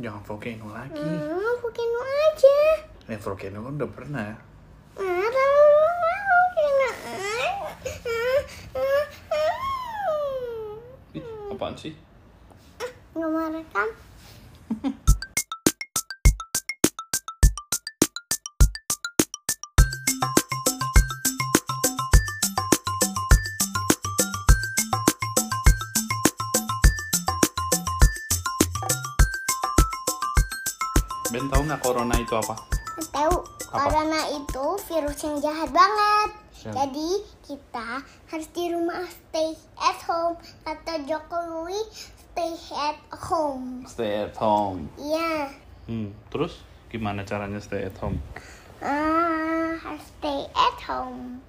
Jangan volcano lagi. Hmm, volcano aja. Eh, volcano kan udah pernah. Volcano aja. Ih, apaan sih? Nggak mau rekam? Ben tahu nggak corona itu apa? Tahu, corona itu virus yang jahat banget. Ya. Jadi kita harus di rumah stay at home. Kata Jokowi, stay at home. Stay at home. Iya, Hmm, terus gimana caranya stay at home? ah, harus stay at home.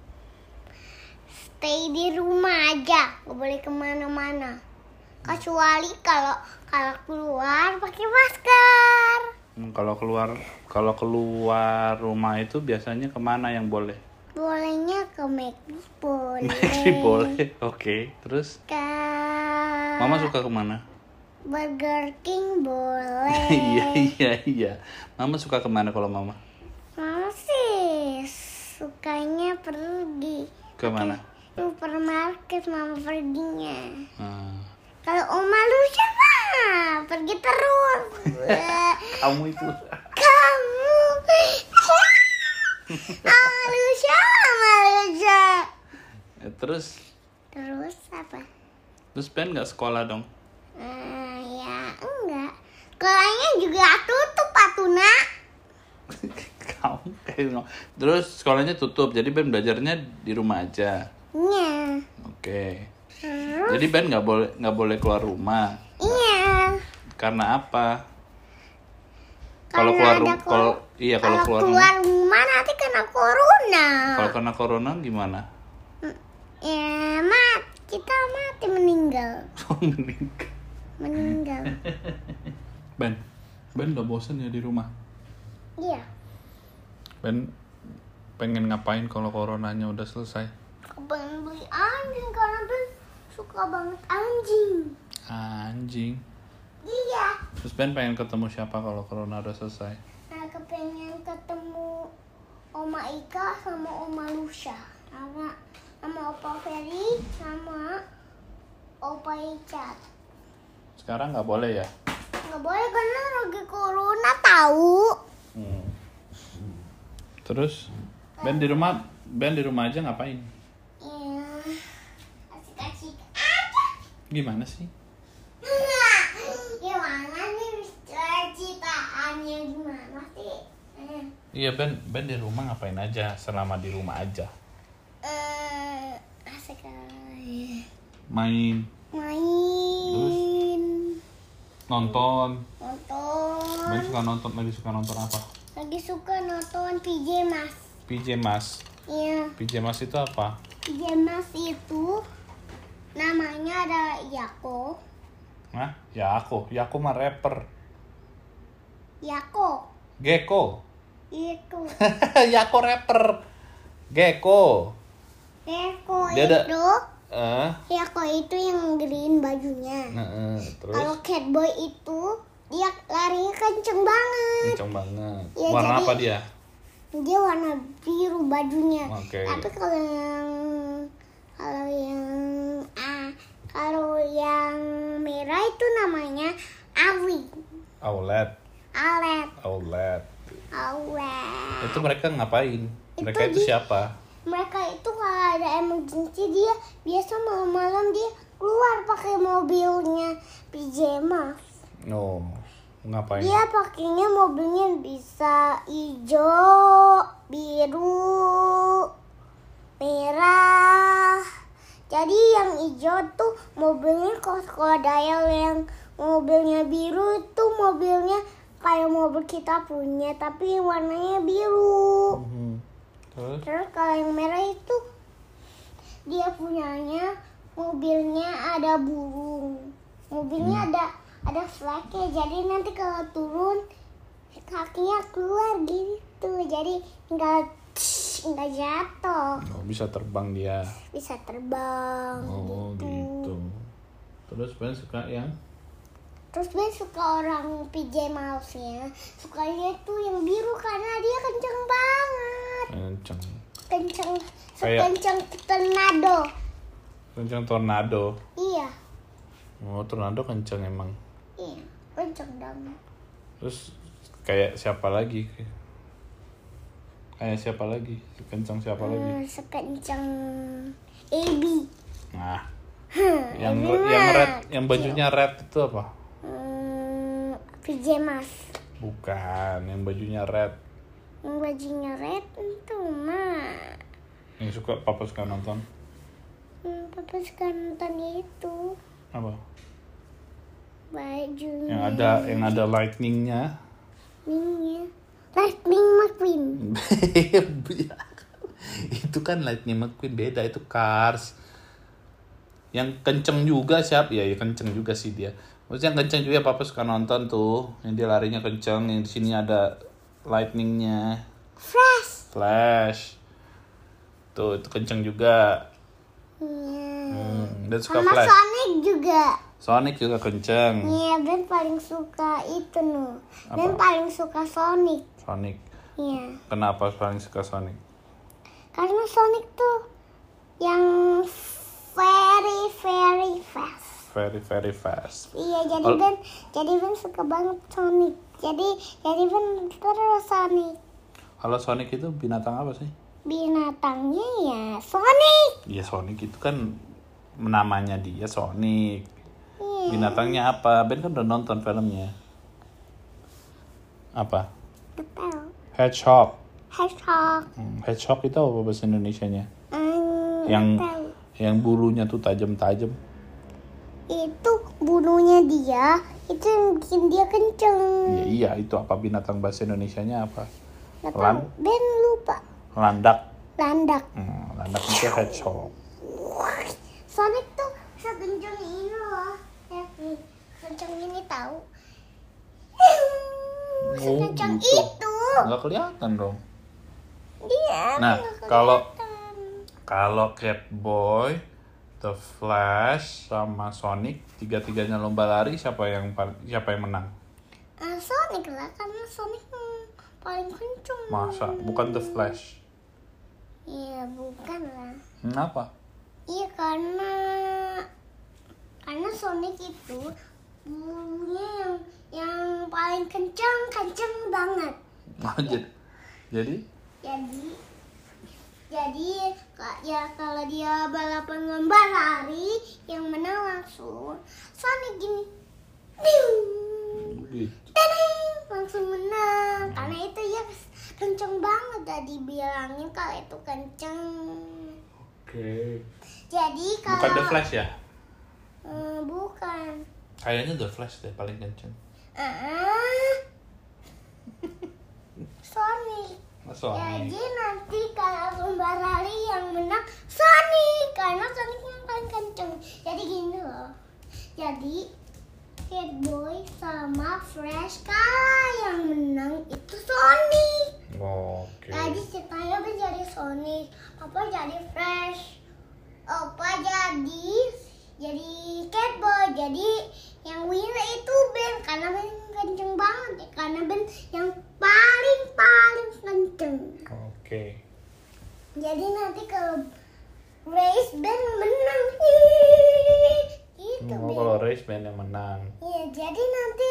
Stay di rumah aja, gak boleh ke mana-mana. Kecuali kalau kalau keluar pakai masker. Hmm, kalau keluar kalau keluar rumah itu biasanya ke mana yang boleh? Bolehnya ke McD boleh. Boleh. Oke. Terus Ke Mama suka ke mana? Burger King boleh. iya iya iya. Mama suka ke mana kalau Mama? Mama sih sukanya pergi. Ke mana? Supermarket mama perginya. Hmm. Kalau Oma Lucia mah pergi terus. Kamu itu. Kamu. Oma Lucia. Eh, Terus Terus apa? terus Ben nggak sekolah dong? Eh, ya enggak. Sekolahnya juga tutup Patuna. Kamu kayak Terus sekolahnya tutup, jadi Ben belajarnya di rumah aja. Iya. Oke. Terus Jadi Ben nggak boleh nggak boleh keluar rumah. iya. Karena apa? Kalau keluar Karena ada ru- kalau iya kalau keluar rumah. keluar rumah nanti kena corona. Kalau kena corona gimana? Ya, mat, kita mati meninggal. Oh, meninggal. Meninggal. Ben, Ben udah bosen ya di rumah. iya. Ben pengen ngapain kalau coronanya udah selesai? Aku pengen beli anjing karena Ben suka banget anjing. Anjing. Iya. Terus Ben pengen ketemu siapa kalau corona udah selesai? Aku pengen ketemu Oma Ika sama Oma Lucia. Sama sama Opa Ferry sama Opa Icat. Sekarang nggak boleh ya? Nggak boleh karena lagi corona tahu. Hmm. Terus Ben di rumah Ben di rumah aja ngapain? Iya. Asik-asik aja. Gimana sih? Gimana nih citaannya gimana sih? Eh, Iya Ben Ben di rumah ngapain aja selama di rumah aja? eh, asik kali. Main, Main. nonton. Nonton. Ben suka nonton lagi suka nonton apa? Lagi suka nonton PJ Mas. PJ Mas. Iya. PJ Mas itu apa? PJ Mas itu namanya ada Yako. Hah? Ya aku, ya aku mah rapper. Yako. Gecko. Itu. ya aku rapper. Gecko. Yako Dia ada- itu. Eh, Yako itu yang green bajunya. nah, eh, terus Kalau Catboy itu dia larinya kenceng banget. kenceng banget. Ya, Warna jadi- apa dia? Dia warna biru bajunya. Oke. Tapi kalau yang kalau yang kalau yang merah itu namanya Awi. Outlet. Alet. Outlet. Alet. Itu mereka ngapain? Mereka Itu itu di- siapa? Mereka itu kalau ada emergency dia biasa malam-malam dia keluar pakai mobilnya pijama. Oh, ngapain? Dia pakainya mobilnya bisa hijau, biru, merah. Jadi yang hijau tuh mobilnya krokodil yang mobilnya biru itu mobilnya kayak mobil kita punya tapi warnanya biru. Mhm. Terus? Terus kalau yang merah itu dia punyanya mobilnya ada burung. Mobilnya ada ada flagnya jadi nanti kalau turun kakinya keluar gitu. Jadi enggak enggak jatuh. Oh, bisa terbang dia. Bisa terbang Oh, gitu. Terus Ben suka yang terus Ben suka orang PJ Mouse-nya sukanya tuh yang biru karena dia kenceng banget Kenceng. kenceng sekenceng tornado Kenceng tornado. iya Oh, tornado kenceng emang. iya kenceng banget Terus kayak siapa lagi? Kayak siapa lagi? Kenceng siapa lagi? Hmm, sekenceng AB Nah, Hmm, yang AB yang red, yang bajunya red itu apa? hmm, pijamas Bukan, yang bajunya red. yang bajunya red itu mah Yang suka papa suka nonton. hmm, papa suka nonton itu Apa? bajunya Yang ada yang ada lightningnya. lightningnya lightning McQueen. Itu kan Lightning McQueen beda itu Cars. Yang kenceng juga siap ya ya kenceng juga sih dia. Maksudnya yang kenceng juga papa suka nonton tuh. Yang dia larinya kenceng yang di sini ada lightningnya. Fresh flash. Tuh itu kenceng juga. Iya. hmm, dan suka sama flash. Sonic juga. Sonic juga kenceng. Iya, Ben paling suka itu nuh. Ben paling suka Sonic. Sonic Iya. kenapa paling suka Sonic Karena Sonic tuh yang very very fast. very very fast Iya, jadi Kalau- Ben jadi Ben suka banget Sonic. Jadi jadi Ben terus Sonic. kalau Sonic itu binatang apa sih Binatangnya ya Sonic. Ya Sonic itu kan namanya dia Sonic. Iya. Binatangnya apa? Ben kan udah nonton filmnya. Apa? Betul. Hedgehog. Hedgehog. Hmm, hedgehog itu apa bahasa Indonesianya? Hmm, Yang yang bulunya tuh tajam-tajam. itu bulunya dia itu yang bikin dia kenceng. Ya, iya, itu apa binatang bahasa Indonesianya apa? Lan-. Ben lupa. Landak. Landak. Hmm, landak itu hedgehog. Sonic tuh sekencang ini loh. Ya, nih, kencang ini tahu. Sekencang gitu. itu. Nggak kelihatan dong. Iya. Nah, kalau-. Kalau Catboy, The Flash, sama Sonic, tiga-tiganya lomba lari, siapa yang siapa yang menang? Ah, Sonic lah karena Sonic paling kencang. Masa? Bukan The Flash. Iya, bukan lah. Kenapa? Iya karena karena Sonic itu bulunya yang yang paling kencang kencang banget. Oh, jadi, jadi Jadi jadi ya kalau dia balapan lomba lari yang menang langsung Sonic gini. Piung! gitu. Tadang! langsung menang karena itu ya kenceng banget tadi bilangnya kalau itu kenceng. Oke. Jadi kalau Bukan The Flash ya? Eh, bukan. Kayaknya The Flash deh paling kenceng. Ah. Sonic. Masa Jadi nanti kalau lomba lari yang menang Sonic karena Sonic yang paling kenceng. Jadi gini loh. Jadi Catboy sama Fresh kalah yang menang itu Sonic. Oke. Tadi ceritanya apa jadi Sonic, Papa jadi Fresh, Opa jadi jadi Catboy. Jadi yang winner itu Ben karena Ben kenceng banget ya. Karena Ben yang paling paling kenceng. Oke. Jadi nanti kalau race Ben menang. Gitu Oh, Ben. kalau race band yang menang. Iya, jadi nanti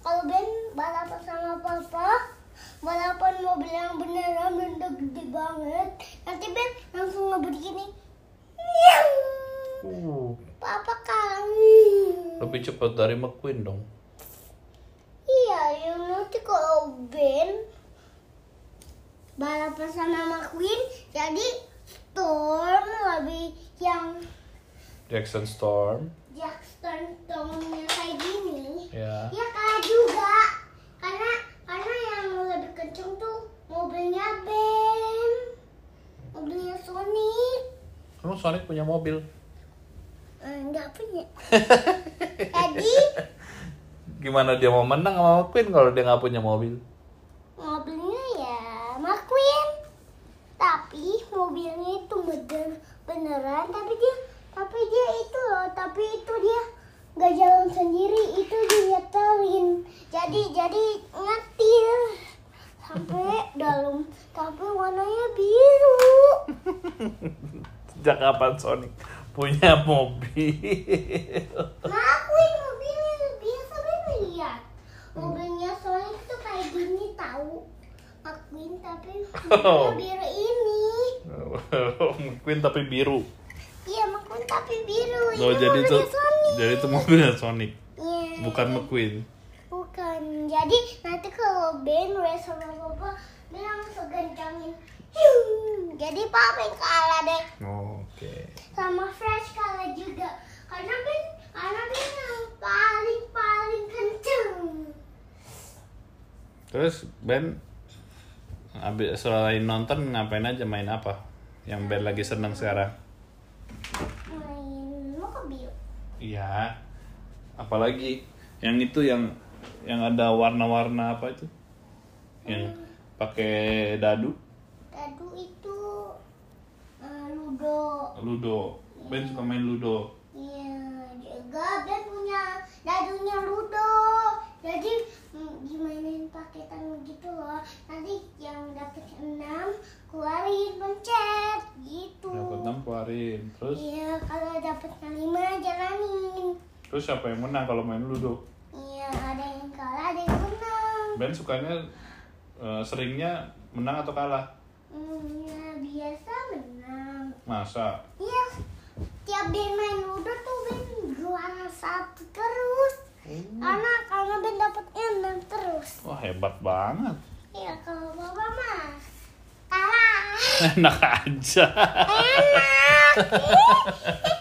kalau Ben balapan sama papa, balapan mobil yang beneran bener gede banget, nanti Ben langsung ngebut gini. Yang Uh, papa kalah. lebih cepat dari McQueen dong. Iya, yang nanti kalau Ben balapan sama McQueen, jadi Storm lebih yang Jackson Storm. Jackson Stormnya kayak gini. Ya. Ya kalah juga. Karena karena yang lebih kenceng tuh mobilnya Ben. Mobilnya Sonic. Emang Sonic punya mobil? Enggak punya. Jadi Gimana dia mau menang sama McQueen kalau dia nggak punya mobil? mobilnya ya McQueen. Tapi mobilnya itu bener beneran tapi dia tapi dia itu loh, tapi itu dia nggak jalan sendiri itu dinyetelin jadi jadi ngetir sampai dalam tapi warnanya biru Sejak kapan Sonic punya mobil? ngakuin mobilnya biasa Ben lihat mobilnya Sonic tuh kayak gini tahu akuin tapi Oh. biru ini McQueen tapi biru. iya McQueen tapi biru Oh, ini jadi itu mobilnya Sonic jadi itu mobilnya Sonic, Iya. bukan McQueen. Bukan. Jadi nanti kalau Ben race sama Papa, kencangin. Hiu. Jadi Papa yang kalah deh. Oh, Oke. Sama Fresh kalah juga. Karena Ben, karena Ben yang paling paling kencang. Terus Ben abis selain nonton ngapain aja main apa? Yang Ben lagi seneng sekarang? Main mobil. Iya. Apalagi yang itu yang yang ada warna-warna apa itu? Yang pakai dadu, Dadu itu eh, Ludo. ludo. Ben suka main ludo. Iya, juga Ben punya dadunya Ludo. Jadi mm, dimainin pakai tangan gitu loh. Nanti yang dapet enam keluarin pencet gitu. Dapat enam keluarin. Terus Iya, kalau dapetnya lima jalanin. terus siapa yang menang kalau main ludo? Iya, ada yang kalah, ada yang menang. Ben sukanya eh, seringnya menang atau kalah? Hmm, ya biasa menang. Masa? Iya, tiap Ben main Ludo tuh Ben juara satu terus. Karena karena Ben dapet enam terus. Wah hebat banget. Iya, kalau Papa mah kalah. Enak aja. Enak.